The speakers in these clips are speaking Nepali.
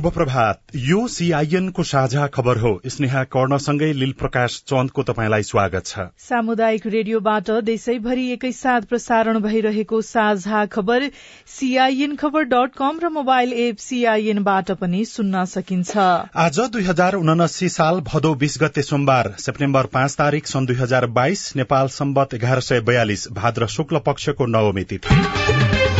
शुभ प्रभात यो सीआईएन को साझा खबर हो। स्नेहा कर्णसँगै लील प्रकाश चन्दको तपाईँलाई स्वागत छ। सामुदायिक रेडियोबाट देशैभरि एकैसाथ प्रसारण भइरहेको साझा खबर सीआईएन खबर डट कम र मोबाइल एप सीआईएनबाट पनि सुन्न सकिन्छ। आज दुई हजार उनासी साल भदौ बीस गते सोमबार सेप्टेम्बर पाँच तारीक सन् दुई हजार बाइस नेपाल सम्बत एघार सय बयालिस भाद्र शुक्ल पक्षको नवमी तिथि।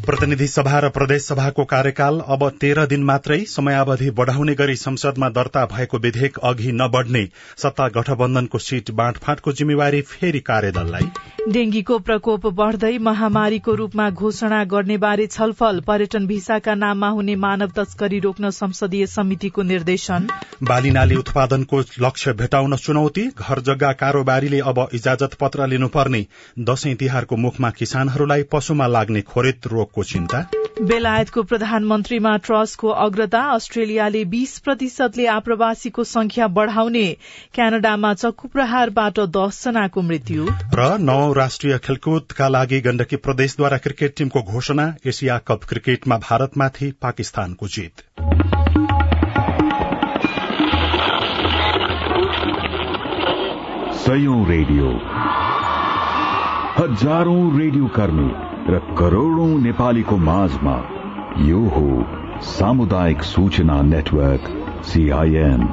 प्रतिनिधि सभा र प्रदेश सभाको कार्यकाल अब तेह्र दिन मात्रै समयावधि बढ़ाउने गरी संसदमा दर्ता भएको विधेयक अघि नबढ़ने सत्ता गठबन्धनको सीट बाँडफाँटको जिम्मेवारी फेरि कार्यदललाई। डेंगीको प्रकोप बढ़दै महामारीको रूपमा घोषणा गर्ने बारे छलफल पर्यटन भिसाका नाममा हुने मानव तस्करी रोक्न संसदीय समितिको निर्देशन। बाली नाली उत्पादनको लक्ष्य भेटाउन चुनौती घर जग्गा कारोबारीले अब इजाजत पत्र लिनुपर्ने दशैं तिहारको मुखमा किसानहरूलाई पशुमा लाग्ने खोरेत रोगको चिन्ता? बेलायतको प्रधानमन्त्रीमा ट्रसको अग्रता अस्ट्रेलियाले बीस प्रतिशतले आप्रवासीको संख्या बढ़ाउने क्यानाडामा चक्कु प्रहारबाट दसजनाको मृत्यु। र नौ राष्ट्रिय खेलकुदका लागि गण्डकी प्रदेशद्वारा क्रिकेट टीमको घोषणा एसिया कप क्रिकेटमा भारतमाथि पाकिस्तानको जित। सयौं रेडियो। हजारौं रेडियो कर्मी। र करोड़ौं नेपालीको माझमा यो हो सामुदायिक सूचना नेटवर्क सीआईएन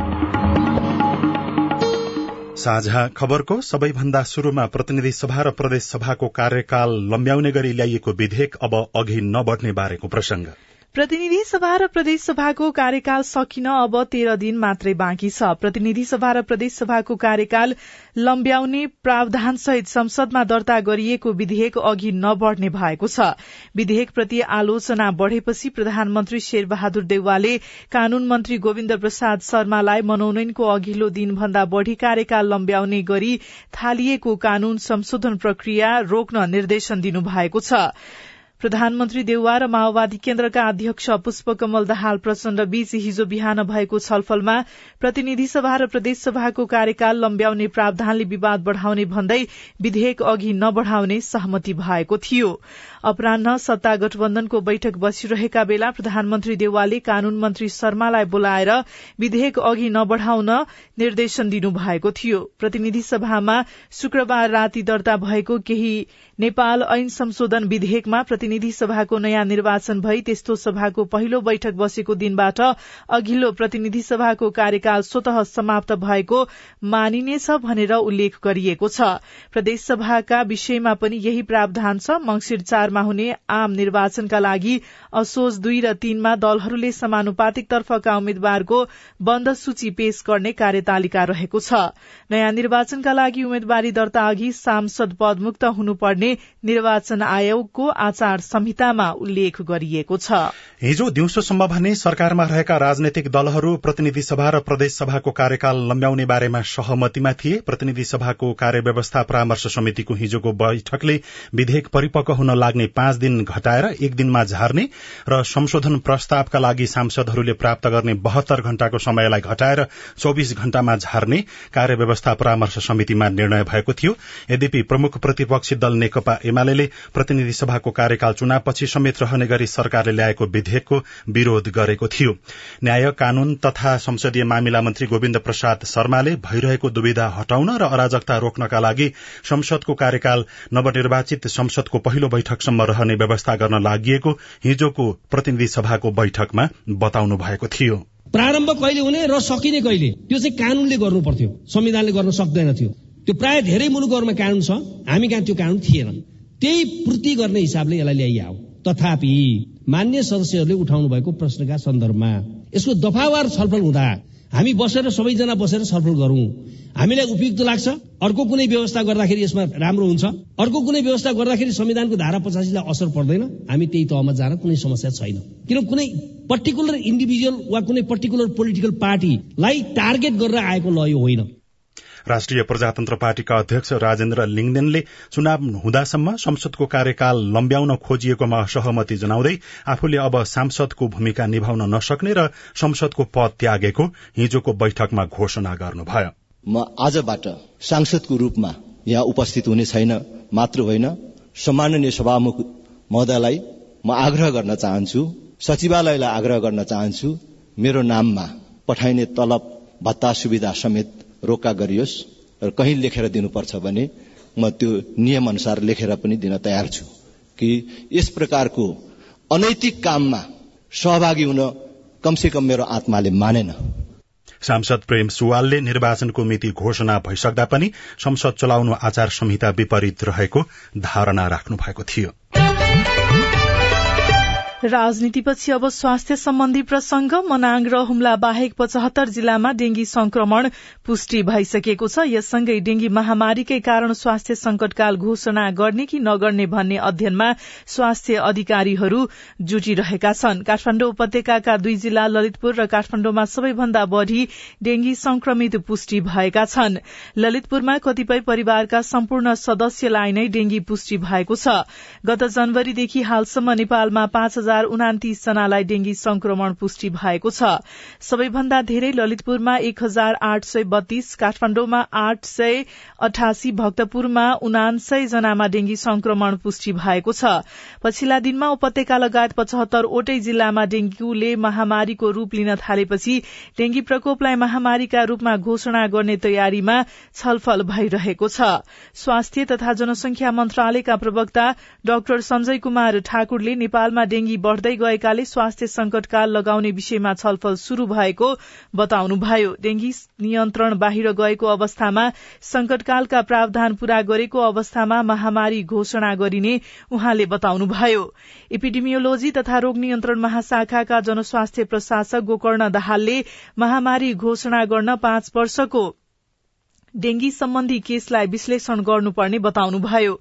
साझा खबरको सबैभन्दा शुरूमा प्रतिनिधि सभा र प्रदेश सभाको कार्यकाल लम्ब्याउने गरी ल्याइएको विधेयक अब अघि नबढ़ने बारेको प्रसंग प्रतिनिधि सभा र प्रदेश सभाको कार्यकाल सकिन अब तेह्र दिन मात्रै बाँकी छ। प्रतिनिधि सभा र प्रदेश सभाको कार्यकाल लम्ब्याउने प्रावधान सहित संसदमा दर्ता गरिएको विधेयक अघि नबढ़ने भएको छ। विधेयक प्रति आलोचना बढ़ेपछि प्रधानमन्त्री शेरबहादुर देउवाले कानून मन्त्री गोविन्द प्रसाद शर्मालाई मनोनयनको अघिल्लो दिनभन्दा बढ़ी कार्यकाल लम्ब्याउने गरी थालिएको कानून संशोधन प्रक्रिया रोक्न निर्देशन दिनुभएको छ। प्रधानमन्त्री देउवा र माओवादी केन्द्रका अध्यक्ष पुष्पकमल दाहाल प्रचण्ड बीच हिजो बिहान भएको छलफलमा प्रतिनिधि सभा र प्रदेश सभाको कार्यकाल लम्ब्याउने प्रावधानले विवाद बढ़ाउने भन्दै विधेयक अघि नबढ़ाउने सहमति भएको थियो। अपरान्ह सत्ता गठबन्धनको बैठक बसिरहेका बेला प्रधानमन्त्री देउवाले कानून मन्त्री शर्मालाई बोलाएर विधेयक अघि नबढ़ाउन निर्देशन दिनुभएको थियो। प्रतिनिधि सभामा शुक्रबार राति दर्ता भएको केही नेपाल ऐन संशोधन विधेयकमा प्रतिनिधि सभाको नयाँ निर्वाचन भई त्यस्तो सभाको पहिलो बैठक बसेको दिनबाट अघिल्लो प्रतिनिधि सभाको कार्यकाल स्वत समाप्त भएको मानिनेछ भनेर उल्लेख गरिएको छ। प्रदेश सभाका विषयमा पनि यही प्रावधान छ। मंगिर चारमा हुने आम निर्वाचनका लागि असोज दुई र तीनमा दलहरूले समानुपातिक तर्फका उम्मेद्वारको बन्द सूची पेश गर्ने कार्यतालिका रहेको छ। नयाँ निर्वाचनका लागि उम्मेद्वारी दर्ता अघि सांसद पदमुक्त हुनुपर्ने निर्वाचन आयोगको आचार संहितामा उल्लेख गरिएको छ। हिजो दिउँसोसम्म भने सरकारमा रहेका राजनैतिक दलहरू प्रतिनिधि सभा र प्रदेश सभाको कार्यकाल लम्ब्याउने बारेमा सहमतिमा थिए। प्रतिनिधि सभाको कार्यव्यवस्था परामर्श समितिको हिजोको बैठकले विधेयक परिपक्व हुन लाग्ने हेर्ने पाँच दिन घटाएर एक दिनमा झार्ने र संशोधन प्रस्तावका लागि सांसदहरूले प्राप्त गर्ने बहत्तर घण्टाको समयलाई घटाएर चौविस घण्टामा झार्ने कार्यव्यवस्था परामर्श समितिमा निर्णय भएको थियो। यद्यपि प्रमुख प्रतिपक्षी दल नेकपा एमाले प्रतिनिधि सभाको कार्यकाल चुनावपछि समेत रहने गरी सरकारले ल्याएको विधेयकको विरोध गरेको थियो। न्याय कानून तथा संसदीय मामिला मन्त्री गोविन्द प्रसाद शर्माले भइरहेको दुविधा हटाउन र अराजकता रोक्नका लागि संसदको कार्यकाल नवनिर्वाचित संसदको पहिलो बैठकसम्म रहने व्यवस्था गर्न लागि हिजोको प्रतिनिधि सभाको बैठकमा बताउनु भएको थियो। प्रारम्भ कहिले हुने र सकिने कहिले? त्यो चाहिँ कानूनले गर्नु पर्थ्यो। संविधानले गर्न सक्दैन थियो। त्यो प्राय धेरै मुलुकहरूमा कानून छ। हामी कहाँ त्यो कानून थिएन त्यही पूर्ति गर्ने हिसाबले यसलाई ल्याइआओ तथापि मान्य सदस्यहरूले उठाउनु भएको प्रश्नका सन्दर्भमा यसको दफावार छलफल हुँदा हामी बसेर सबैजना बसेर छलफल गरौं। हामीलाई उपयुक्त लाग्छ। अर्को कुनै व्यवस्था गर्दाखेरि यसमा राम्रो हुन्छ। अर्को कुनै व्यवस्था गर्दाखेरि संविधानको धारा पचासीलाई असर पर्दैन। हामी त्यही तहमा जान कुनै समस्या छैन। किन कुनै पर्टिकुलर इन्डिभिजुअल वा कुनै पर्टिकुलर पोलिटिकल पार्टीलाई टार्गेट गरेर आएको ल यो होइन। राष्ट्रिय प्रजातन्त्र पार्टीका अध्यक्ष राजेन्द्र लिङदेनले चुनाव हुँदासम्म संसदको कार्यकाल लम्ब्याउन खोजिएकोमा असहमति जनाउँदै आफूले अब सांसदको भूमिका निभाउन नसक्ने र संसदको पद त्यागेको हिजोको बैठकमा घोषणा गर्नुभयो। म आजबाट सांसदको रूपमा यहाँ उपस्थित हुने छैन मात्र होइन सम्माननीय सभामुख महोदयलाई म आग्रह गर्न चाहन्छु सचिवालयलाई आग्रह गर्न चाहन्छु मेरो नाममा पठाइने तलब भत्ता सुविधा समेत रोका गरियोस् र कहीँ लेखेर दिनुपर्छ भने म त्यो नियम अनुसार लेखेर पनि दिन तयार छु। कि यस प्रकारको अनैतिक काममा सहभागी हुन कमसे कम मेरो आत्माले मानेन। सांसद प्रेम सुवालले निर्वाचनको मिति घोषणा भइसक्दा पनि संसद चलाउनु आचार संहिता विपरीत रहेको धारणा राख्नु भएको थियो। राजनीतिपछि अब स्वास्थ्य सम्बन्धी प्रसंग मनाङ र हुम्ला बाहेक पचहत्तर जिल्लामा डेंगी संक्रमण पुष्टि भइसकेको छ। यससँगै डेंगी महामारीकै कारण स्वास्थ्य संकटकाल घोषणा गर्ने कि नगर्ने भन्ने अध्ययनमा स्वास्थ्य अधिकारीहरू जुटिरहेका छन्। काठमाण्डु उपत्यका दुई जिल्ला ललितपुर र काठमाण्डुमा सबैभन्दा बढ़ी डेंगी संक्रमित पुष्टि भएका छन्। ललितपुरमा कतिपय परिवारका सम्पूर्ण सदस्यलाई नै डेंगी पुष्टि भएको छ। गत जनवरीदेखि हालसम्म नेपालमा पाँच हजार उनातिस जनालाई डेंगी संक्रमण पुष्टि भएको छ। सबैभन्दा धेरै ललितपुरमा एक हजार आठ सय बत्तीस काठमाण्डुमा आठ सय अठासी भक्तपुरमा उनासय जनामा डेंगी संक्रमण पुष्टि भएको छ। पछिल्ला दिनमा उपत्यका लगायत पचहत्तरवटै जिल्लामा डेंगूले महामारीको रूप लिन थालेपछि डेंगी प्रकोपलाई महामारीका रूपमा घोषणा गर्ने तयारीमा छलफल भइरहेको छ। स्वास्थ्य तथा जनसंख्या मन्त्रालयका प्रवक्ता डाक्टर संजय कुमार ठाकुरले नेपालमा डेंगी बढ़दै गएकाले स्वास्थ्य संकटकाल लगाउने विषयमा छलफल शुरू भएको बताउनुभयो। डेंगी नियन्त्रण बाहिर गएको अवस्थामा संकटकालका प्रावधान पूरा गरेको अवस्थामा महामारी घोषणा गरिने उहाँले बताउनुभयो। इपिडिमियोलोजी तथा रोग नियन्त्रण महाशाखाका जनस्वास्थ्य प्रशासक गोकर्ण दाहालले महामारी घोषणा गर्न पाँच वर्षको डेंगी सम्बन्धी केसलाई विश्लेषण गर्नुपर्ने बताउनुभयो।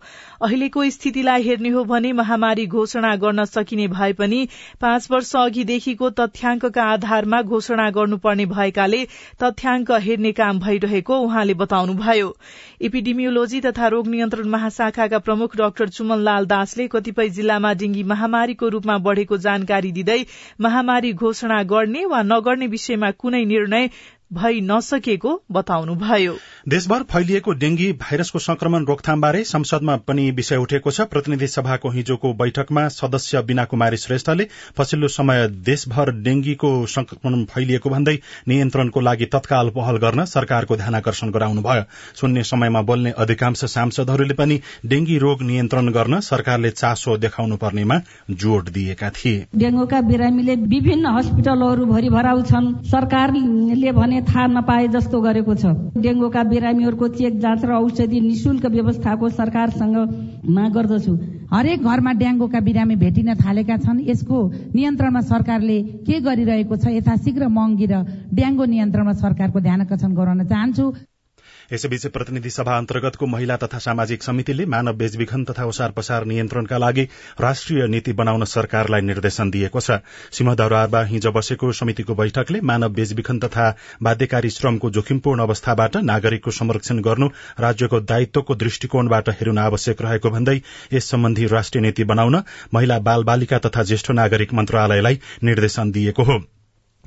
अहिलेको स्थितिलाई हेर्ने हो भने महामारी घोषणा गर्न सकिने भए पनि पाँच वर्ष अघिदेखिको तथ्याङ्कका आधारमा घोषणा गर्नुपर्ने भएकाले तथ्याङ्क हेर्ने काम भइरहेको उहाँले बताउनुभयो। इपिडिमियोलोजी तथा रोग नियन्त्रण महाशाखाका प्रमुख डाक्टर चुमनलाल दासले कतिपय जिल्लामा डेंगी महामारीको रूपमा बढ़ेको जानकारी दिँदै महामारी घोषणा गर्ने वा नगर्ने विषयमा कुनै निर्णय भई नसकेको बताउनुभयो। देशभर फैलिएको डेंगी भाइरसको संक्रमण रोकथामबारे संसदमा पनि विषय उठेको छ। प्रतिनिधि सभाको हिजोको बैठकमा सदस्य बीना कुमारी श्रेष्ठले पछिल्लो समय देशभर डेंगीको संक्रमण फैलिएको भन्दै नियन्त्रणको लागि तत्काल पहल गर्न सरकारको ध्यानकर्षण गराउनुभयो। शून्य समयमा बोल्ने अधिकांश सांसदहरूले पनि डेंगी रोग नियन्त्रण गर्न सरकारले चासो देखाउनु पर्नेमा जोड़ दिएका थिए। डेंगूका बिरामीले विभिन्न हस्पिटलहरू भरिभराउ छन्। सरकारले भने भने थाहा नपाए जस्तो गरेको छ। डेङ्गुका बिरामीहरूको चेक जाँच र औषधि निशुल्क व्यवस्थाको सरकारसँग माग गर्दछु। हरेक घरमा डेङ्गुका बिरामी भेटिन थालेका छन्। यसको नियन्त्रणमा सरकारले के गरिरहेको छ यथाशीघ्र महँगी र डेङ्गु नियन्त्रणमा सरकारको ध्यान आकर्षण गराउन चाहन्छु। यसैबीच प्रतिनिधि सभा अन्तर्गतको महिला तथा सामाजिक समितिले मानव बेचबिखन तथा ओसार पसार नियन्त्रणका लागि राष्ट्रिय नीति बनाउन सरकारलाई निर्देशन दिएको छ। सिंहदरबारमा हिज बसेको समितिको बैठकले मानव बेचबिखन तथा बाध्यकारी श्रमको जोखिमपूर्ण अवस्थाबाट नागरिकको संरक्षण गर्नु राज्यको दायित्वको दृष्टिकोणबाट हेरुन आवश्यक रहेको भन्दै यस सम्बन्धी राष्ट्रिय नीति बनाउन महिला बाल बालिका तथा ज्येष्ठ नागरिक मन्त्रालयलाई निर्देशन दिएको हो।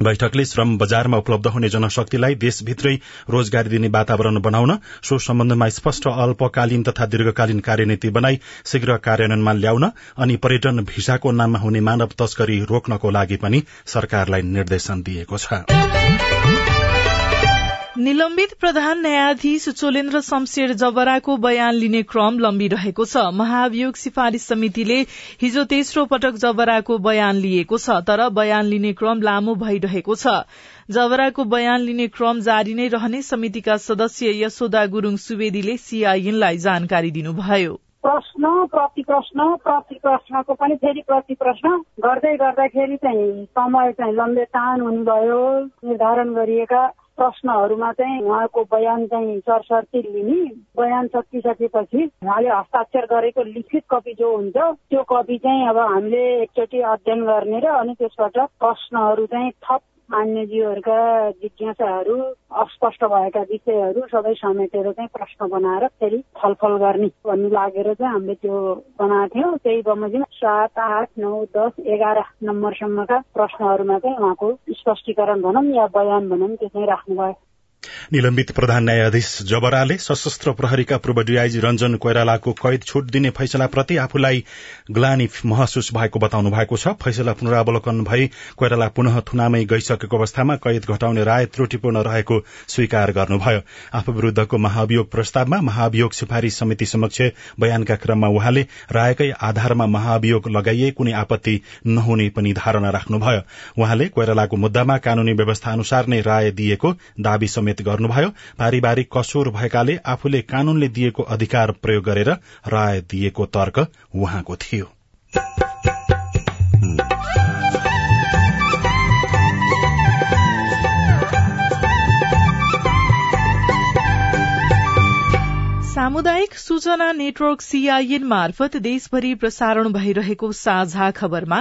बैठकले श्रम बजारमा उपलब्ध हुने जनशक्तिलाई देशभित्रै रोजगारी दिने वातावरण बनाउन सो सम्बन्धमा स्पष्ट अल्पकालीन तथा दीर्घकालीन कार्यनीति बनाई शीघ्र कार्यान्वयनमा ल्याउन अनि पर्यटन भिसाको नाममा हुने मानव तस्करी रोक्नको लागि पनि सरकारलाई निर्देशन दिएको छ। निलम्बित प्रधान न्यायाधीश चोलेन्द्र शमशेर जबराको बयान लिने क्रम लम्बिरहेको छ। महाभियोग सिफारिश समितिले हिजो तेस्रो पटक जबराको बयान लिएको छ तर बयान लिने क्रम लामो भइरहेको छ। जबराको बयान लिने क्रम जारी नै रहने समितिका सदस्य यशोदा गुरूङ सुवेदीले सीआईएनलाई जानकारी दिनुभयो। प्रश्न प्रति प्रश्न प्रति प्रश्नको पनि फेरि प्रति प्रश्न गर्दै गर्दाखेरि चाहिँ समय चाहिँ लम्बे टान हुनुभयो। निर्धारण गरिएका प्रश्नहरूमा चाहिँ उहाँको बयान चाहिँ सरसर्ती लिने। बयान सकिसकेपछि उहाँले हस्ताक्षर गरेको लिखित कपी जो हुन्छ त्यो कपी चाहिँ अब हामीले एकचोटि अध्ययन गर्ने र अनि त्यसबाट प्रश्नहरू चाहिँ थप मान्यजीहरूका जिज्ञासाहरू अस्पष्ट भएका विषयहरू सबै समेटेर चाहिँ प्रश्न बनाएर फेरि छलफल गर्ने भन्ने लागेर चाहिँ हामीले त्यो बनाएको थियौँ। त्यही बमोजिम सात आठ नौ दस एघार नम्बरसम्मका प्रश्नहरूमा चाहिँ उहाँको स्पष्टीकरण भनौँ या बयान भनौँ त्यो चाहिँ राख्नुभयो। निलम्बित प्रधान न्यायाधीश जबराले सशस्त्र प्रहरीका पूर्व डीआईजी रञ्जन कोइरालाको कैद छुट दिने फैसलाप्रति आफूलाई ग्लानी महसुस भएको बताउनु भएको छ। फैसला पुनरावलोकन भई कोइराला पुनः थुनामै गइसकेको अवस्थामा कैद घटाउने राय त्रुटिपूर्ण रहेको स्वीकार गर्नुभयो। आफू विरूद्धको महाभियोग प्रस्तावमा महाभियोग सिफारिश समिति समक्ष बयानका क्रममा उहाँले रायकै आधारमा महाभियोग लगाइए कुनै आपत्ति नहुने पनि धारणा राख्नुभयो। उहाँले कोइरालाको मुद्दामा कानूनी व्यवस्था अनुसार नै राय दिएको दावी समेत गर्नुभयो पारिवारिक कसुर भएकाले आफूले कानूनले दिएको अधिकार प्रयोग गरेर राय दिएको तर्क उहाँको थियो। सामुदायिक सूचना नेटवर्क सीआईएन मार्फत देशभरि प्रसारण भइरहेको साझा खबरमा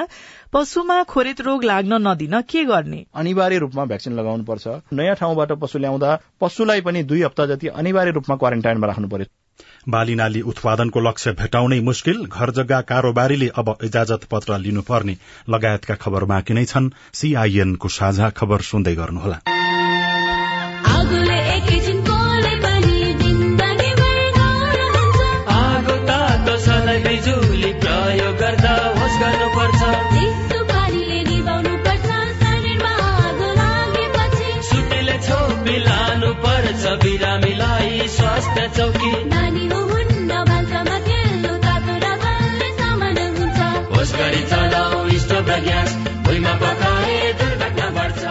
पशुमा खोरेत रोग लाग्न नदिन के गर्ने? अनिवार्य रूपमा भ्याक्सिन लगाउनु पर्छ नयाँ ठाउँबाट पशु ल्याउँदा पशुलाई पनि दुई हप्ता जति अनिवार्य रूपमा क्वारेन्टाइनमा राख्नु पर्यो। बालीनाली उत्पादनको लक्ष्य भेटाउनै मुस्किल घर जग्गा कारोबारीले अब इजाजत पत्र लिनुपर्ने लगायतका खबर बाँकी नै छन्। सीआईएनको साझा खबर सुन्दै गर्नुहोला। स्वास्थ्य चौकी नानी होस गरी चलाऊ स्टोभ र ग्यास भुइँमा पकाए दुर्घटना बढ्छ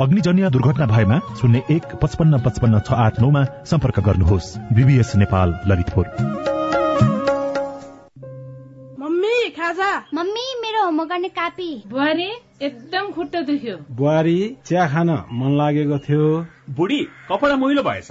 अग्निजन्य दुर्घटना भएमा शून्य एक पचपन्न पचपन्न छ आठ नौमा सम्पर्क गर्नुहोस् बीबीएस नेपाल ललितपुर खाजा मम्मी मेरो होमवर्क गर्ने कापी बुहारी एकदम खुट्टा दुख्यो बुहारी चिया खान मन लागेको थियो बुढी कपडा मैलो भएछ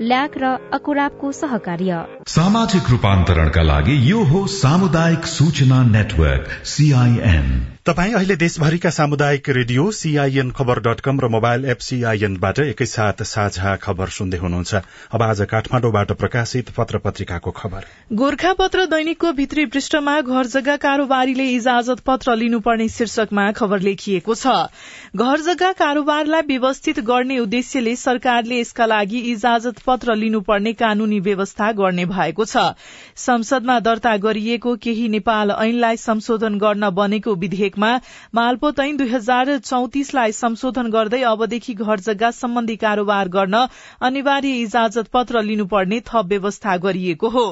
ल्याक र अकुराबको सहकार्य। सामाजिक रूपान्तरणका लागि यो हो सामुदायिक सूचना नेटवर्क सीआईएन तपाई अहिले देशभरिका सामुदायिक रेडियो सीआईएन खबर डट कम र मोबाइल एप सीआईएनबाट एकैसाथ साझा खबर सुन्दै हुनुहुन्छ। अब आज काठमाडौँबाट प्रकाशित पत्र पत्रिकाको खबर। गोर्खा पत्र दैनिकको भित्री पृष्ठमा घर जग्गा कारोबारीले इजाजत पत्र लिनुपर्ने शीर्षकमा खबर लेखिएको छ। घर जग्गा कारोबारलाई व्यवस्थित गर्ने उद्देश्यले सरकारले यसका लागि इजाजत पत्र लिनुपर्ने कानूनी व्यवस्था गर्ने भएको छ। संसदमा दर्ता गरिएको केही नेपाल ऐनलाई संशोधन गर्न बनेको विधेयकमा मालपोत ऐन दुई हजार चौतिसलाई संशोधन गर्दै अबदेखि घर जग्गा सम्बन्धी कारोबार गर्न अनिवार्य इजाजत पत्र लिनुपर्ने थप व्यवस्था गरिएको हो।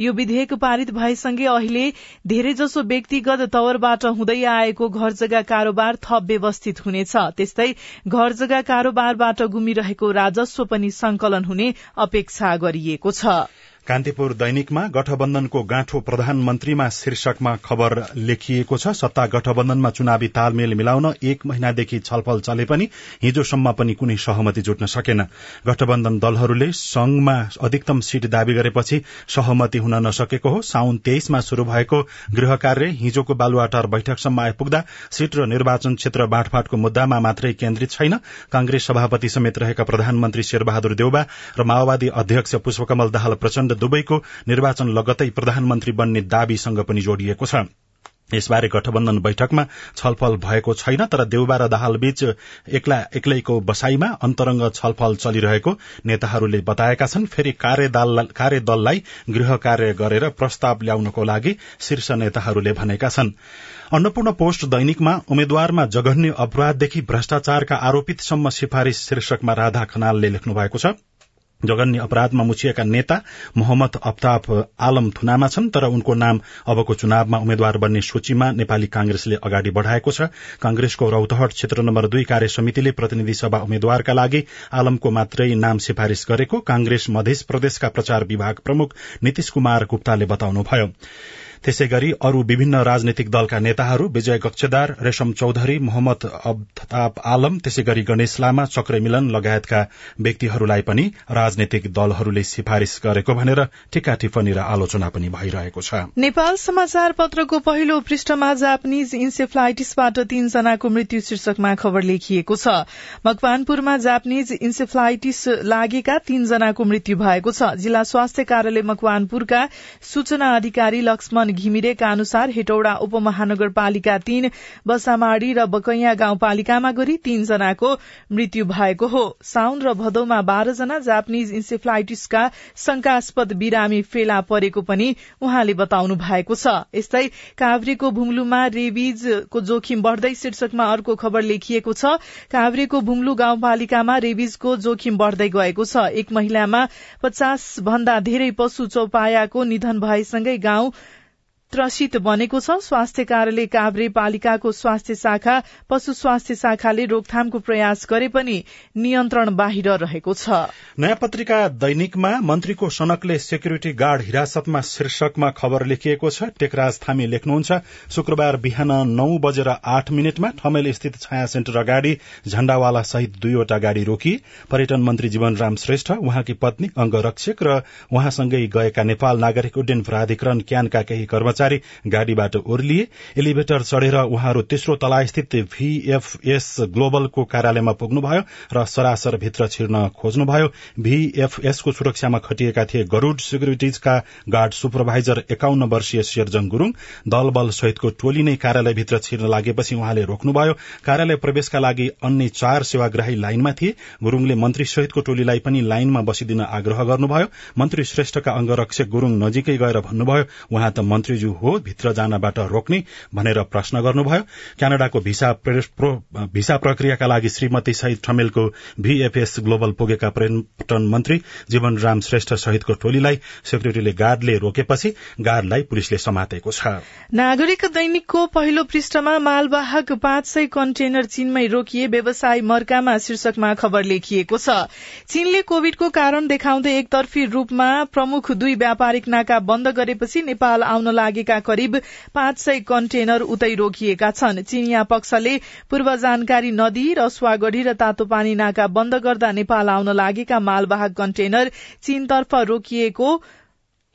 यो विधेयक पारित भएसँगै अहिले धेरैजसो व्यक्तिगत तवरबाट हुँदै आएको घर जग्गा कारोबार थप व्यवस्थित हुनेछ। त्यस्तै घर जग्गा कारोबारबाट गुमिरहेको राजस्व पनि संकलन हुने अपेक्षा गरिएको छ। कान्तिपुर दैनिकमा गठबन्धनको गाँठो प्रधानमन्त्रीमा शीर्षकमा खबर लेखिएको छ। सत्ता गठबन्धनमा चुनावी तालमेल मिलाउन एक महिनादेखि छलफल चले पनि हिजोसम्म पनि कुनै सहमति जुट्न सकेन। गठबन्धन दलहरूले संघमा अधिकतम सीट दावी गरेपछि सहमति हुन नसकेको हो। साउन तेइसमा शुरू भएको गृह कार्य हिजोको बालुवाटार बैठकसम्म आइपुग्दा सीट र निर्वाचन क्षेत्र बाँडफाँटको मुद्दामा मात्रै केन्द्रित छैन। कांग्रेस सभापति समेत रहेका प्रधानमन्त्री शेरबहादुर देउबा र माओवादी अध्यक्ष पुष्पकमल दाहाल प्रचण्ड दुवैको निर्वाचन लगतै प्रधानमन्त्री बन्ने दावीसँग पनि जोडिएको छ। यसबारे गठबन्धन बैठकमा छलफल भएको छैन तर देउबा र दाहाल बीच एक्ला एक्लैको बसाईमा अन्तरंग छलफल चलिरहेको नेताहरूले बताएका छन्। फेरि कार्यदललाई गृह कार्य गरेर प्रस्ताव ल्याउनको लागि शीर्ष नेताहरूले भनेका छन्। अन्नपूर्ण पोस्ट दैनिकमा उम्मेद्वारमा जघन्य अपराधदेखि भ्रष्टाचारका आरोपितसम्म सिफारिश शीर्षकमा राधा खनालले लेख्नु भएको छ। जघन्य अपराधमा मुछिएका नेता मोहम्मद अफ्ताफ आलम थुनामा छन् तर उनको नाम अबको चुनावमा उम्मेद्वार बन्ने सूचीमा नेपाली कांग्रेसले अगाडि बढ़ाएको छ। कांग्रेसको रौतहट क्षेत्र नम्बर दुई कार्य समितिले प्रतिनिधि सभा उम्मेद्वारका लागि आलमको मात्रै नाम सिफारिश गरेको कांग्रेस मध्य प्रदेशका प्रचार विभाग प्रमुख नीतिश कुमार गुप्ताले बताउनुभयो। त्यसै गरी अरू विभिन्न राजनैतिक दलका नेताहरू विजय कक्षदार रेशम चौधरी मोहम्मद अब्ताब आलम त्यसै गरी गणेश लामा चक्र मिलन लगायतका व्यक्तिहरूलाई पनि राजनैतिक दलहरूले सिफारिश गरेको भनेर टिका टिप्पणी र आलोचना पनि भइरहेको छ। नेपाल समाचार पत्रको पहिलो पृष्ठमा जापानिज इन्सेफ्लाइटिसबाट तीनजनाको मृत्यु शीर्षकमा खबर लेखिएको छ। मकवानपुरमा जापानिज इन्सेफ्लाइटिस लागेका तीनजनाको मृत्यु भएको छ। जिल्ला स्वास्थ्य कार्यालय मकवानपुरका सूचना अधिकारी लक्ष्मण घिमिरेका अनुसार हेटौडा उपमहानगरपालिका तीन बसामाड़ी र बकैया गाउँपालिकामा गरी तीनजनाको मृत्यु भएको हो। साउन र भदौमा बाह्रजना जापानिज इन्सेफ्लाइटिसका शंकास्पद बिरामी फेला परेको पनि उहाँले बताउनु भएको छ। यस्तै काभ्रेको भुम्लुमा रेबिजको जोखिम बढ़दै शीर्षकमा अर्को खबर लेखिएको छ काभ्रेको भुम्लु गाउँपालिकामा रेबिजको जोखिम बढ़दै गएको छ। एक महिलामा पचास भन्दा धेरै पशु चौपायाको निधन भएसँगै गाउँ त्रसित बनेको छ। स्वास्थ्य कार्यालय काभ्रे पालिकाको स्वास्थ्य शाखा पशु स्वास्थ्य शाखाले रोकथामको प्रयास गरे पनि नियन्त्रण बाहिर रहेको छ। नयाँ पत्रिका दैनिकमा मन्त्रीको सनकले सेक्युरिटी गार्ड हिरासतमा शीर्षकमा खबर लेखिएको छ। टेकराज थामी लेख्नुहुन्छ शुक्रबार बिहान नौ बजेर आठ मिनटमा ठमेल स्थित छाया सेन्टर अगाडि झण्डावाला सहित दुईवटा गाड़ी रोकिए पर्यटन मन्त्री जीवनराम श्रेष्ठ उहाँकी पत्नी अंगरक्षक र उहाँसँगै गएका नेपाल नागरिक उड्डयन प्राधिकरण क्यानका केही कर्मचारी कर्मचारी गाड़ीबाट ओर्लिए। एलिभेटर चढ़ेर उहाँहरू तेस्रो तला स्थित भीएफएस ग्लोबलको कार्यालयमा पुग्नुभयो र सरासर भित्र छिर्न खोज्नुभयो। भीएफएसको सुरक्षामा खटिएका थिए गरूड सिक्युरिटिजका गार्ड सुपरभाइजर एकाउन्न वर्षीय शेरजङ गुरूङ। दल बल सहितको टोली नै कार्यालयभित्र छिर्न लागेपछि उहाँले रोक्नुभयो। कार्यालय प्रवेशका लागि अन्य चार सेवाग्राही लाइनमा थिए। गुरूङले मन्त्री सहितको टोलीलाई पनि लाइनमा बसिदिन आग्रह गर्नुभयो। मन्त्री श्रेष्ठका अंगरक्षक गुरूङ नजिकै गएर भन्नुभयो उहाँ त मन्त्रीज्यू हो भित्र जानबाट रोक्ने भनेर प्रश्न गर्नुभयो। क्यानाडाको भिसा भिसा प्रक्रियाका लागि श्रीमती सहित ठमेलको भीएफएस ग्लोबल पुगेका पर्यटन मन्त्री जीवन राम श्रेष्ठ सहितको टोलीलाई सेक्युरिटीले गार्डले रोकेपछि गार्डलाई पुलिसले समातेको छ। नागरिक दैनिकको पहिलो पृष्ठमा मालवाहक पाँच सय कन्टेनर चीनमै रोकिए व्यवसाय मर्कामा शीर्षकमा खबर लेखिएको छ। चीनले कोविडको कारण देखाउँदै एकतर्फी रूपमा प्रमुख दुई व्यापारिक नाका बन्द गरेपछि नेपाल आउन लागेका करिब पाँच सय कन्टेनर उतै रोकिएका छन्। चीनिया पक्षले पूर्व जानकारी नदिई रसुवागढ़ी र तातोपानी नाका बन्द गर्दा नेपाल आउन लागेका मालवाहक कन्टेनर चीनतर्फ रोकिएको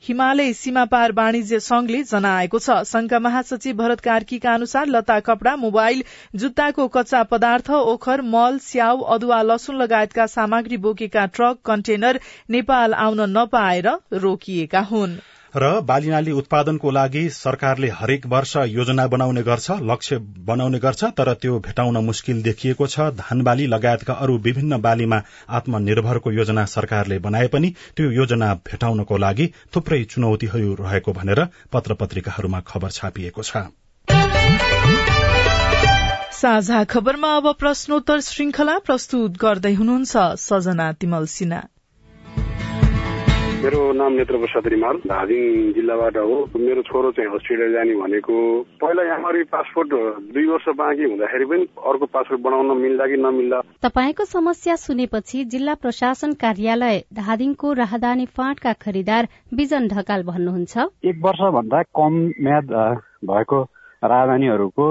हिमालय सीमापार वाणिज्य संघले जनाएको छ। संघका महासचिव भरत कार्कीका अनुसार लता कपड़ा मोबाइल जुत्ताको कच्चा पदार्थ ओखर मल स्याउ अदुवा लसुन लगायतका सामग्री बोकेका ट्रक कन्टेनर नेपाल आउन नपाएर रोकिएका हुन्। र बालीनाली उत्पादनको लागि सरकारले हरेक वर्ष योजना बनाउने गर्छ लक्ष्य बनाउने गर्छ तर त्यो भेटाउन मुस्किल देखिएको छ। धान बाली लगायतका अरू विभिन्न बालीमा आत्मनिर्भरको योजना सरकारले बनाए पनि त्यो योजना भेटाउनको लागि थुप्रै चुनौतीहरू रहेको भनेर पत्र पत्रिकाहरूमा खबर छापिएको छ। साझा खबरमा अब प्रश्नोत्तर श्रृंखला प्रस्तुत गर्दै हुनुहुन्छ सजना तिमल सिन्हा। मेरो नाम नेत्र प्रसाद रिमाल धादिङ जिल्लाबाट हो। मेरो छोरो चाहिँ अस्ट्रेलिया जाने भनेको पहिला यहाँनिर पासपोर्ट दुई वर्ष बाँकी हुँदाखेरि पनि अर्को पासपोर्ट बनाउन मिल्ला कि नमिल्ला? तपाईँको समस्या सुनेपछि जिल्ला प्रशासन कार्यालय धादिङको राहदानी फाँटका खरिदार बिजन ढकाल भन्नुहुन्छ। एक वर्ष भन्दा कम म्याद भएको राजधानीहरूको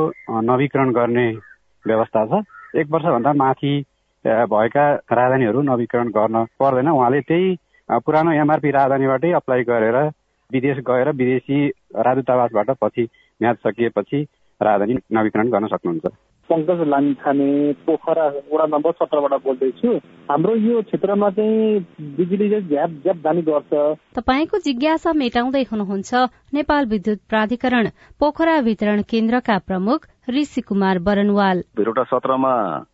नवीकरण गर्ने व्यवस्था छ। एक वर्षभन्दा माथि भएका राजधानीहरू नवीकरण गर्न पर्दैन। उहाँले त्यही पुरानो एमआरपी राजधानीबाटै अप्लाई गरेर विदेश गएर विदेशी राजदूतावासबाट पछि म्याद सकिएपछि राजधानी नवीकरण गर्न सक्नुहुन्छ। पङ्कज लामिछाने पोखरा वडा नम्बर सत्रबाट बोल्दैछु। हाम्रो यो क्षेत्रमा चाहिँ बिजुली चाहिँ झ्याप झ्याप जाने गर्छ तपाईँको जिज्ञासा मेटाउँदै हुनुहुन्छ नेपाल विद्युत प्राधिकरण पोखरा वितरण केन्द्रका प्रमुख ऋषि कुमार बरनवाल। भिरोटा सत्रमा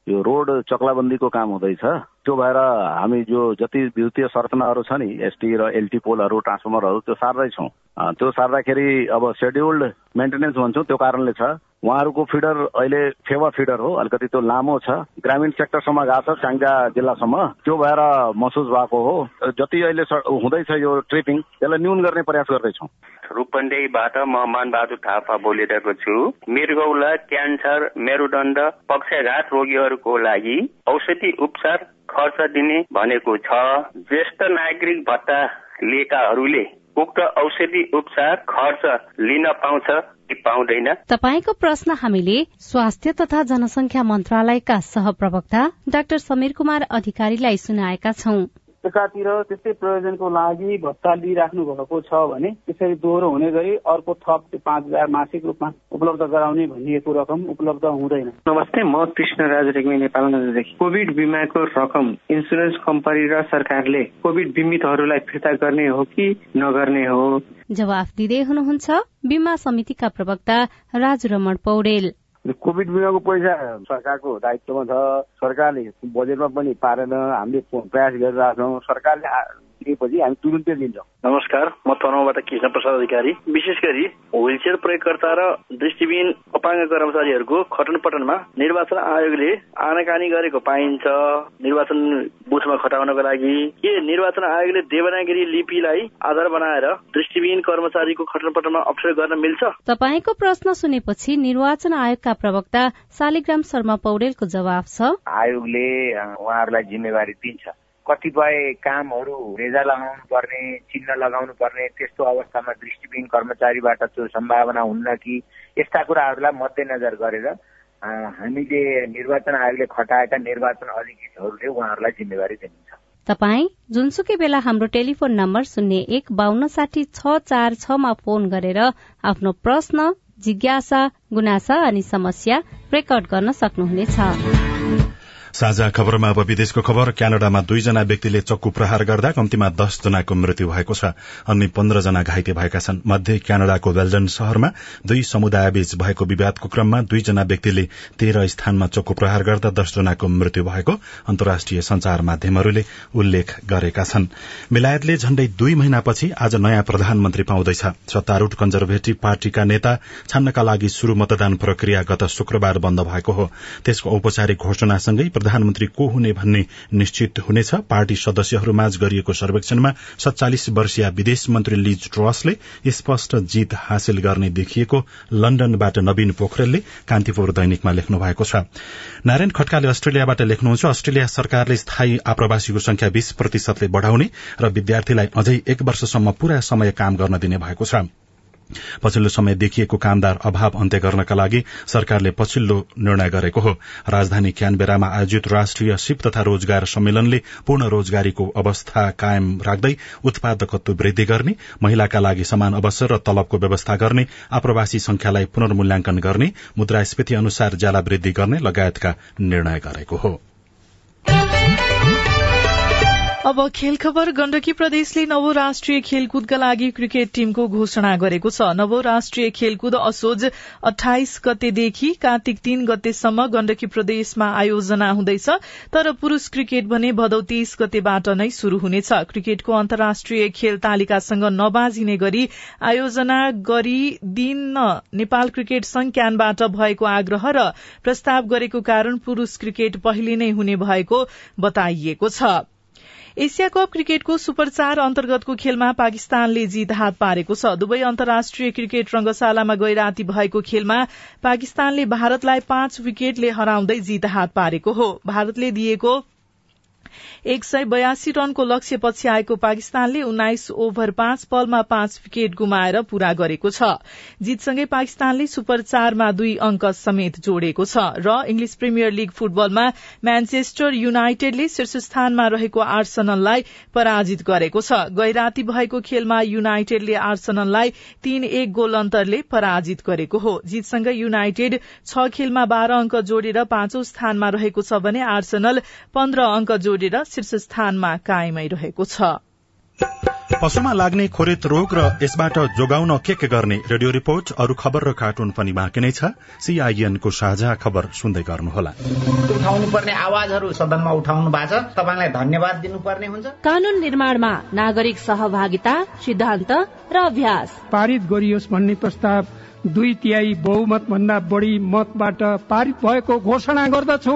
यो रोड चक्लाबन्दीको काम हुँदैछ। त्यो भएर हामी जो जति विद्युतीय संरचनाहरू छ नि एसटी र एलटी पोलहरू ट्रान्सफर्मरहरू त्यो सार्दैछौँ। त्यो सार्दाखेरि अब सेड्युल्ड मेन्टेनेन्स भन्छौँ त्यो कारणले छ। उहाँहरूको फिडर अहिले फेवा फिडर हो अलिकति त्यो लामो छ। ग्रामीण सेक्टरसम्म गएको छ स्याङ्जा जिल्लासम्म। त्यो भएर महसुस भएको हो। जति अहिले हुँदैछ यो ट्रिपिङ त्यसलाई न्यून गर्ने प्रयास गर्दैछौँ। रूपन्देहीबाट म मानबहादुर थापा बोलिरहेको छु। मृगौला क्यान्सर मेरुदण्ड पक्षघात रोगीहरूको लागि औषधि उपचार खर्च दिने भनेको छ। ज्येष्ठ नागरिक भत्ता लिएकाहरूले उक्त औषधि उपचार खर्च लिन पाउँछ। पाउँदैन। तपाईँको प्रश्न हामीले स्वास्थ्य तथा जनसंख्या मन्त्रालयका सहप्रवक्ता डाक्टर समीर कुमार अधिकारीलाई सुनाएका छौं। एकातिर त्यस्तै प्रयोजनको लागि भत्ता लिइराख्नु भएको छ भने त्यसरी दोहोरो हुने गरी अर्को थप पाँच हजार मासिक रूपमा उपलब्ध गराउने भनिएको रकम उपलब्ध हुँदैन। नमस्ते म कृष्ण राज रेग्मी नेपालगञ्जदेखि कोविड बिमाको रकम इन्सुरेन्स कम्पनी र सरकारले कोविड बिमितहरूलाई फिर्ता गर्ने हो कि नगर्ने हो? जवाफ दिँदै हुनुहुन्छ बिमा समितिका प्रवक्ता राजु रमण पौडेल। कोभिड बिमाको पैसा सरकारको दायित्वमा छ। सरकारले बजेटमा पनि पारेन। हामीले प्रयास गरिरहेछौँ। सरकारले दिएपछि हामी तुरुन्तै दिन्छौँ नमस्कार म तनहुबाट कृष्ण प्रसाद अधिकारी विशेष गरी व्हीलचेयर प्रयोगकर्ता र दृष्टिविहीन अपाङ्ग कर्मचारीहरूको खटन पटनमा निर्वाचन आयोगले आनाकानी गरेको पाइन्छ निर्वाचन बुथमा खटाउनको लागि के निर्वाचन आयोगले देवनागरी लिपिलाई आधार बनाएर दृष्टिविहीन कर्मचारीको खटन पटनमा अप्ठ्यारो गर्न मिल्छ तपाईँको प्रश्न सुनेपछि निर्वाचन आयोगका प्रवक्ता शालिग्राम शर्मा पौडेलको जवाब छ। आयोगले उहाँहरूलाई जिम्मेवारी दिन्छ। कतिपय कामहरू रेजा लगाउनु पर्ने चिन्ह लगाउनु पर्ने त्यस्तो अवस्थामा दृष्टिविहीन कर्मचारीबाट त्यो सम्भावना हुन्न कि यस्ता कुराहरूलाई मध्यनजर गरेर हामीले निर्वाचन आयोगले खटाएका निर्वाचन अधिकृतहरूले उहाँहरूलाई जिम्मेवारी दिनुहुन्छ। तपाई जुनसुकै बेला हाम्रो टेलिफोन नम्बर शून्य एक बान्न साठी छ चार छमा फोन गरेर आफ्नो प्रश्न जिज्ञासा गुनासा अनि समस्या रेकर्ड गर्न सक्नुहुनेछ। साझा खबरमा अब विदेशको खबर। क्यानाडामा दुईजना व्यक्तिले चक्कु प्रहार गर्दा कम्तीमा दस जनाको मृत्यु भएको छ। अन्य पन्ध्र जना घाइते भएका छन्। मध्ये क्यानाडाको वेल्डन शहरमा दुई समुदायबीच भएको विवादको क्रममा दुईजना व्यक्तिले तेह्र स्थानमा चक्कु प्रहार गर्दा दस जनाको मृत्यु भएको अन्तर्राष्ट्रिय संचार माध्यमहरूले उल्लेख गरेका छन्। बेलायतले झण्डै दुई महिनापछि आज नयाँ प्रधानमन्त्री पाउँदैछ। सत्तारूढ़ कन्जर्भेटिभ पार्टीका नेता छान्नका लागि शुरू मतदान प्रक्रिया गत शुक्रबार बन्द भएको हो। त्यसको औपचारिक घोषणासँगै प्रधानमन्त्री को हुने भन्ने निश्चित हुनेछ। पार्टी सदस्यहरूमाझ गरिएको सर्वेक्षणमा सत्तालिस वर्षीय विदेश मन्त्री लिज ट्रसले स्पष्ट जीत हासिल गर्ने देखिएको लण्डनबाट नवीन पोखरेलले कान्तिपुर दैनिकमा लेख्नु भएको छ। नारायण खड्काले अस्ट्रेलियाबाट लेख्नुहुन्छ अस्ट्रेलिया सरकारले स्थायी आप्रवासीको संख्या बीस प्रतिशतले बढ़ाउने र विद्यार्थीलाई अझै एक वर्षसम्म पूरा समय काम गर्न दिने भएको छ। पछिल्लो समय देखिएको कामदार अभाव अन्त्य गर्नका लागि सरकारले पछिल्लो निर्णय गरेको हो। राजधानी क्यानबेरामा आयोजित राष्ट्रिय सिप तथा रोजगार सम्मेलनले पूर्ण रोजगारीको अवस्था कायम राख्दै उत्पादकत्व वृद्धि गर्ने महिलाका लागि समान अवसर र तलबको व्यवस्था गर्ने आप्रवासी संख्यालाई पुनर्मूल्यांकन गर्ने मुद्रास्फीति अनुसार ज्याला वृद्धि गर्ने लगायतका निर्णय गरेको हो। अब खेल खबर गण्डकी प्रदेशले नवो राष्ट्रिय खेलकुदका लागि क्रिकेट टीमको घोषणा गरेको छ। नवो राष्ट्रिय खेलकुद असोज अठाइस गतेदेखि कार्तिक तीन गतेसम्म गण्डकी प्रदेशमा आयोजना हुँदैछ तर पुरूष क्रिकेट भने भदौ तेइस गतेबाट नै शुरू हुनेछ। क्रिकेटको अन्तर्राष्ट्रिय खेल तालिकासँग नबाजिने गरी आयोजना गरिदिन नेपाल क्रिकेट संघ क्यानबाट भएको आग्रह र प्रस्ताव गरेको कारण पुरूष क्रिकेट पहिले नै हुने भएको बताइएको छ। एसिया कप क्रिकेटको सुपर चार अन्तर्गतको खेलमा पाकिस्तानले जीत हात पारेको छ। दुवै अन्तर्राष्ट्रिय क्रिकेट रंगशालामा गैराती भएको खेलमा पाकिस्तानले भारतलाई पाँच विकेटले हराउँदै जीत हात पारेको हो। भारतले दिएको एक सय बयासी रनको लक्ष्य पछि आएको पाकिस्तानले उन्नाइस ओभर पाँच बलमा पाँच विकेट गुमाएर पूरा गरेको छ। जीतसँगै पाकिस्तानले सुपर चारमा दुई अंक समेत जोडेको छ र इंग्लिश प्रिमियर लीग फुटबलमा म्यान्चेस्टर युनाइटेडले शीर्ष स्थानमा रहेको आर्सनललाई पराजित गरेको छ। गैराती भएको खेलमा युनाइटेडले आर्सनललाई तीन एक गोल अन्तरले पराजित गरेको हो। जीतसँगै युनाइटेड छ खेलमा बाह्र अंक जोडेर पाँचौं स्थानमा रहेको छ भने आर्सनल पन्ध्र अंक जोडेर शीर्ष स्थानमा कायमै रहेको छ। पशुमा लाग्ने खोरेत रोग र यसबाट जोगाउन के के गर्ने? रेडियो रिपोर्ट अरू खबर र कार्टुन पनि बाँकी नै छ। सीआईएनको साझा खबर सुन्दै गर्नुहोला। उठाउनु पर्ने आवाजहरू सदनमा उठाउनु भएको छ। तपाईँलाई धन्यवाद दिनुपर्ने हुन्छ। कानून निर्माणमा नागरिक सहभागिता सिद्धान्त र अभ्यास। पारित गरियोस् भन्ने प्रस्ताव दुई तिहाई बहुमत भन्दा बढी मतबाट पारित भएको घोषणा गर्दछु।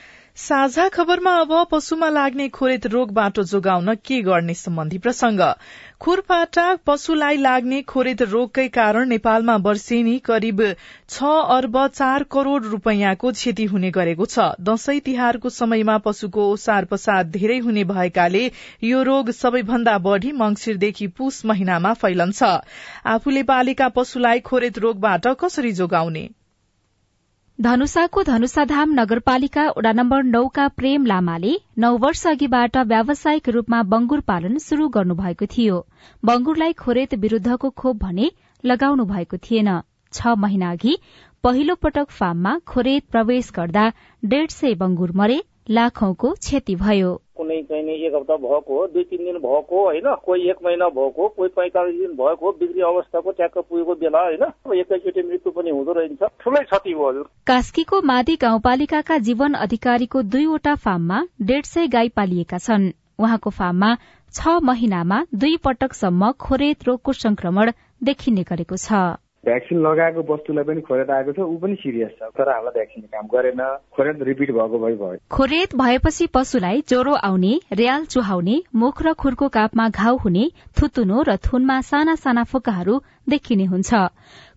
साझा खबरमा अब पशुमा लाग्ने खोरेत रोगबाट जोगाउन के गर्ने सम्बन्धी प्रसंग खुरपाटा पशुलाई लाग्ने खोरेत रोगकै कारण नेपालमा वर्षेनी करिब छ अर्ब चार करोड़ रूपियाँको क्षति हुने गरेको छ। दशैं तिहारको समयमा पशुको ओसार पसार धेरै हुने भएकाले यो रोग सबैभन्दा बढ़ी मंगिरदेखि पुष महिनामा फैलन्छ। आफूले पालेका पशुलाई खोरेत रोगबाट कसरी जोगाउने? धनुषाको धनुषाधाम नगरपालिका वडा नम्बर नौका प्रेम लामाले नौ वर्ष अघिबाट व्यावसायिक रूपमा बंगुर पालन शुरू गर्नुभएको थियो। बंगुरलाई खोरेत विरूद्धको खोप भने लगाउनु भएको थिएन। छ महिना अघि पहिलो पटक फार्ममा खोरेत प्रवेश गर्दा डेढ सय बंगुर मरे। लाखौंको क्षति भयो। कुनै चाहिँ एक हप्ता भएको हो दुई तिन दिन भएको होइन? कोही एक महिना भएको कोही पैँतालिस दिन भएको बिक्री अवस्थाको ट्याक्क पुगेको बेला होइन? एकैचोटि मृत्यु पनि हुँदो रहेछ। ठुलै क्षति हो हजुर। कास्कीको मादी गाउँपालिकाका जीवन अधिकारीको दुईवटा फार्ममा डेढ सय गाई पालिएका छन्। उहाँको फार्ममा छ महिनामा दुई पटकसम्म खोरेत रोगको संक्रमण देखिने गरेको छ। भ्याक्सिन लगाएको वस्तुलाई पनि खोरेत आएको छ ऊ पनि सिरियस छ। तर हामीलाई भ्याक्सिन काम गरेन। खोरेत रिपिट भएको भए भयो। खोरेत भएपछि पशुलाई ज्वरो आउने र्याल चुहाउने मुख र खुरको कापमा घाउ हुने थुतुनो र थुनमा साना साना फोकाहरू देखिने हुन्छ।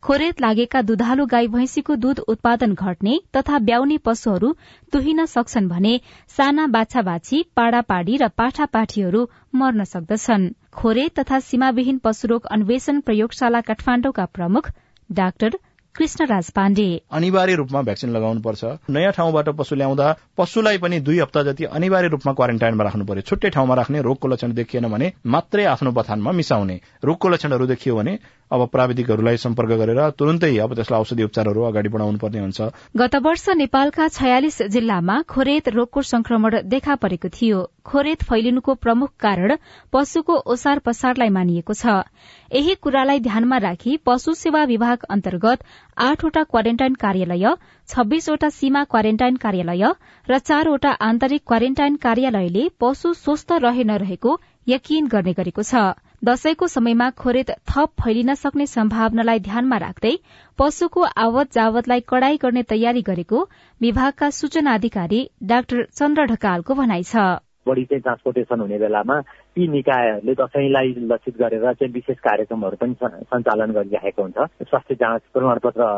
खोरेत लागेका दुधालु गाई भैंसीको दूध उत्पादन घट्ने तथा ब्याउने पशुहरू तुहिन सक्छन् भने साना बाछा बाछी पाडा पाडी र पाठा पाठीहरू मर्न सक्दछन्। खोरे तथा सीमाविहीन पशुरोग अन्वेषण प्रयोगशाला काठमाण्डुका प्रमुख डाक्टर कृष्णराज पाण्डे। अनिवार्य रूपमा भ्याक्सिन लगाउनु पर्छ नयाँ ठाउँबाट पशु ल्याउँदा पशुलाई पनि दुई हप्ता जति अनिवार्य रूपमा क्वारेन्टाइनमा राख्नु पर्यो। छुट्टै ठाउँमा राख्ने रोगको लक्षण देखिएन भने मात्रै आफ्नो बथानमा मिसाउने। रोगको लक्षणहरू देखियो भने अब प्राविधिकहरूलाई सम्पर्क गरेर तुरन्तै अब त्यसलाई औषधि उपचारहरू अगाडि बढाउनु पर्ने हुन्छ। गत वर्ष नेपालका छयालिस जिल्लामा खोरेत रोगको संक्रमण देखा परेको थियो। खोरेत फैलिनुको प्रमुख कारण पशुको ओसार पसारलाई मानिएको छ। यही कुरालाई ध्यानमा राखी पशु सेवा विभाग अन्तर्गत आठवटा क्वारेन्टाइन कार्यालय छब्बीसवटा सीमा क्वारेन्टाइन कार्यालय र चारवटा आन्तरिक क्वारेन्टाइन कार्यालयले पशु स्वस्थ रहे नरहेको यकिन गर्ने गरेको छ। दशैंको समयमा खोरेत थप फैलिन सक्ने सम्भावनालाई ध्यानमा राख्दै पशुको आवत जावतलाई कड़ाई गर्ने तयारी गरेको विभागका सूचना अधिकारी डाक्टर चन्द्र ढकालको भनाइ छ। बढी चाहिँ ट्रान्सपोर्टेसन हुने बेलामा ती निकायहरूले दसैँलाई लक्षित गरेर चाहिँ विशेष कार्यक्रमहरू पनि सञ्चालन गरिरहेको हुन्छ। स्वास्थ्य जाँच प्रमाणपत्र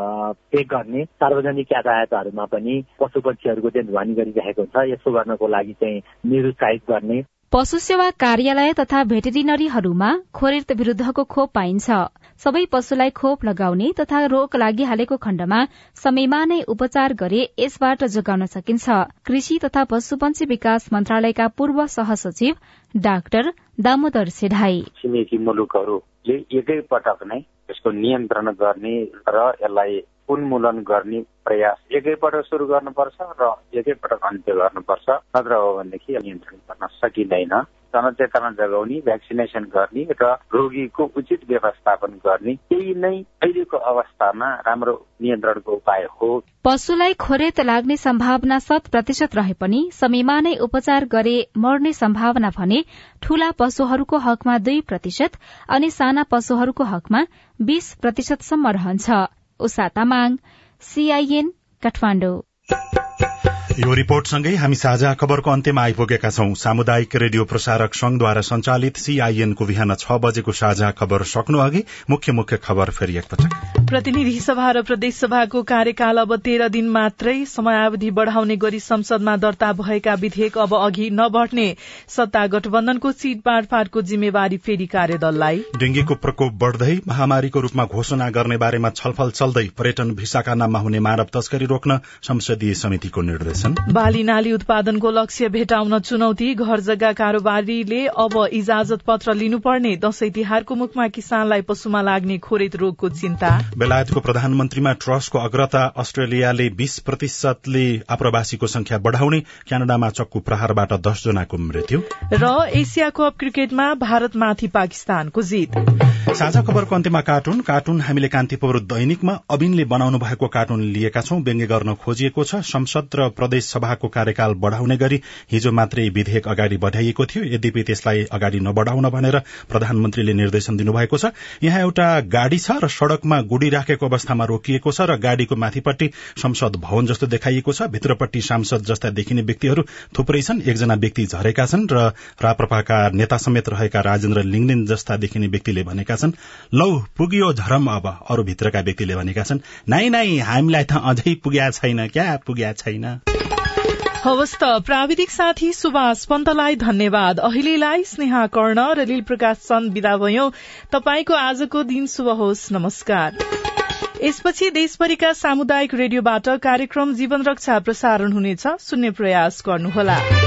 पेक गर्ने सार्वजनिक यातायातहरूमा पनि पशु पक्षीहरूको चाहिँ ध्वनि गरिरहेको हुन्छ यसो गर्नको लागि चाहिँ निरुत्साहित गर्ने पशु सेवा कार्यालय तथा भेटेरिनरीहरूमा खोरेत विरूद्धको खोप पाइन्छ। सबै पशुलाई खोप लगाउने तथा रोग लागिहालेको खण्डमा समयमा नै उपचार गरे यसबाट जोगाउन सकिन्छ। कृषि तथा पशुपन्छी विकास मन्त्रालयका पूर्व सहसचिव डाक्टर दामोदर सेढाई छिमेकी मुलुकहरूले एकै पटक नै यसको नियन्त्रण गर्ने र यसलाई उन्मूलन गर्ने प्रयास एकैपटक सुरु गर्नुपर्छ र एकैपटक अन्त्य गर्नुपर्छ। नत्र हो भनेदेखि नियन्त्रण गर्न सकिँदैन। जनचेतना जगाउने भ्याक्सिनेसन गर्ने र रोगीको उचित व्यवस्थापन गर्ने त्यही नै अहिलेको अवस्थामा राम्रो नियन्त्रणको उपाय हो। पशुलाई खोरेत लाग्ने सम्भावना शत प्रतिशत रहे पनि समयमा नै उपचार गरे मर्ने सम्भावना भने ठूला पशुहरूको हकमा दुई प्रतिशत अनि साना पशुहरूको हकमा बीस प्रतिशतसम्म रहन्छ। उषा तामाङ सीआईएन काठमाडौँ। यो रिपोर्टसँगै हामी साझा खबरको अन्त्यमा आइपुगेका छौं। सामुदायिक रेडियो प्रसारक संघद्वारा संचालित सीआईएनको बिहान छ बजेको साझा खबर सक्नु अघि मुख्य मुख्य खबर फेरि एकपटक। प्रतिनिधि सभा र प्रदेश सभाको कार्यकाल अब तेह्र दिन मात्रै समयावधि बढ़ाउने गरी संसदमा दर्ता भएका विधेयक अब अघि नबढ़ने सत्ता गठबन्धनको सीट बाँडफाँडको जिम्मेवारी फेरि कार्यदललाई। डेंगीको प्रकोप बढ़दै महामारीको रूपमा घोषणा गर्ने बारेमा छलफल चल्दै पर्यटन भिसाका नाममा हुने मानव तस्करी रोक्न संसदीय समितिको निर्देशन बाली नाली उत्पादनको लक्ष्य भेटाउन चुनौती घर जग्गा कारोबारीले अब इजाजत पत्र लिनुपर्ने दशैं तिहारको मुखमा किसानलाई पशुमा लाग्ने खोरेत रोगको चिन्ता। बेलायतको प्रधानमन्त्रीमा ट्रस्टको अग्रता अस्ट्रेलियाले बीस प्रतिशतले आप्रवासीको संख्या बढ़ाउने क्यानाडामा चक्कु प्रहारबाट दस जनाको मृत्यु। र एसिया कप क्रिकेटमा भारतमाथि पाकिस्तानको जित। साझा खबरको अन्त्यमा कार्टुन। कार्टुन हामीले कान्तिपुर दैनिकमा अबिनले बनाउनु भएको कार्टुन लिएका छौं व्यङ्ग्य गर्न खोजिएको छ। संसद र प्रदेश सभाको कार्यकाल बढ़ाउने गरी हिजो मात्रै विधेयक अगाडि बढ़ाइएको थियो। यद्यपि त्यसलाई अगाडि नबढ़ाउन भनेर प्रधानमन्त्रीले निर्देशन दिनुभएको छ यहाँ एउटा गाड़ी छ र सड़कमा गुडी राखेको अवस्थामा रोकिएको छ र गाड़ीको माथिपट्टि संसद भवन जस्तो देखाइएको छ। भित्रपट्टि सांसद जस्ता देखिने व्यक्तिहरू थुप्रै छन्। एकजना व्यक्ति झरेका छन् र राप्रपाका नेता समेत रहेका राजेन्द्र लिङलिन जस्ता देखिने व्यक्तिले भनेका छन् लौ पुग्यो झरम अब अरू भित्रका व्यक्तिले भनेका छन् नाइ नाइ हामीलाई त अझै पुग्या छैन क्या पुग्या छैन? हवस् त प्राविधिक साथी सुभाष पन्तलाई धन्यवाद। अहिलेलाई स्नेहा कर्ण र लील प्रकाश चन्द विदा भयो। तपाईँको आजको दिन शुभ होस्। नमस्कार। यसपछि देशभरिका सामुदायिक रेडियोबाट कार्यक्रम जीवन रक्षा प्रसारण हुनेछ। सुन्ने प्रयास गर्नुहोला।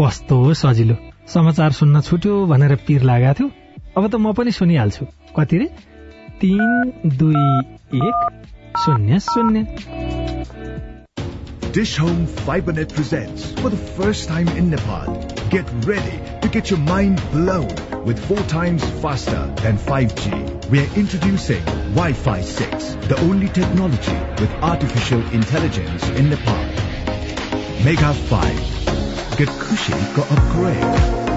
कस्तो सजिलो समाचार सुन्न छुट्यो भनेर पिर लागेको थियो अब त म पनि सुनिहाल्छु कति रे तीन दुई एक शून्य शून्य Dish Home FiberNet presents for the first time in Nepal. Get ready to get your mind blown with four times faster than 5G. We are introducing Wi-Fi 6, the only technology with artificial intelligence in Nepal. Mega 5. Get cushy, got upgrade.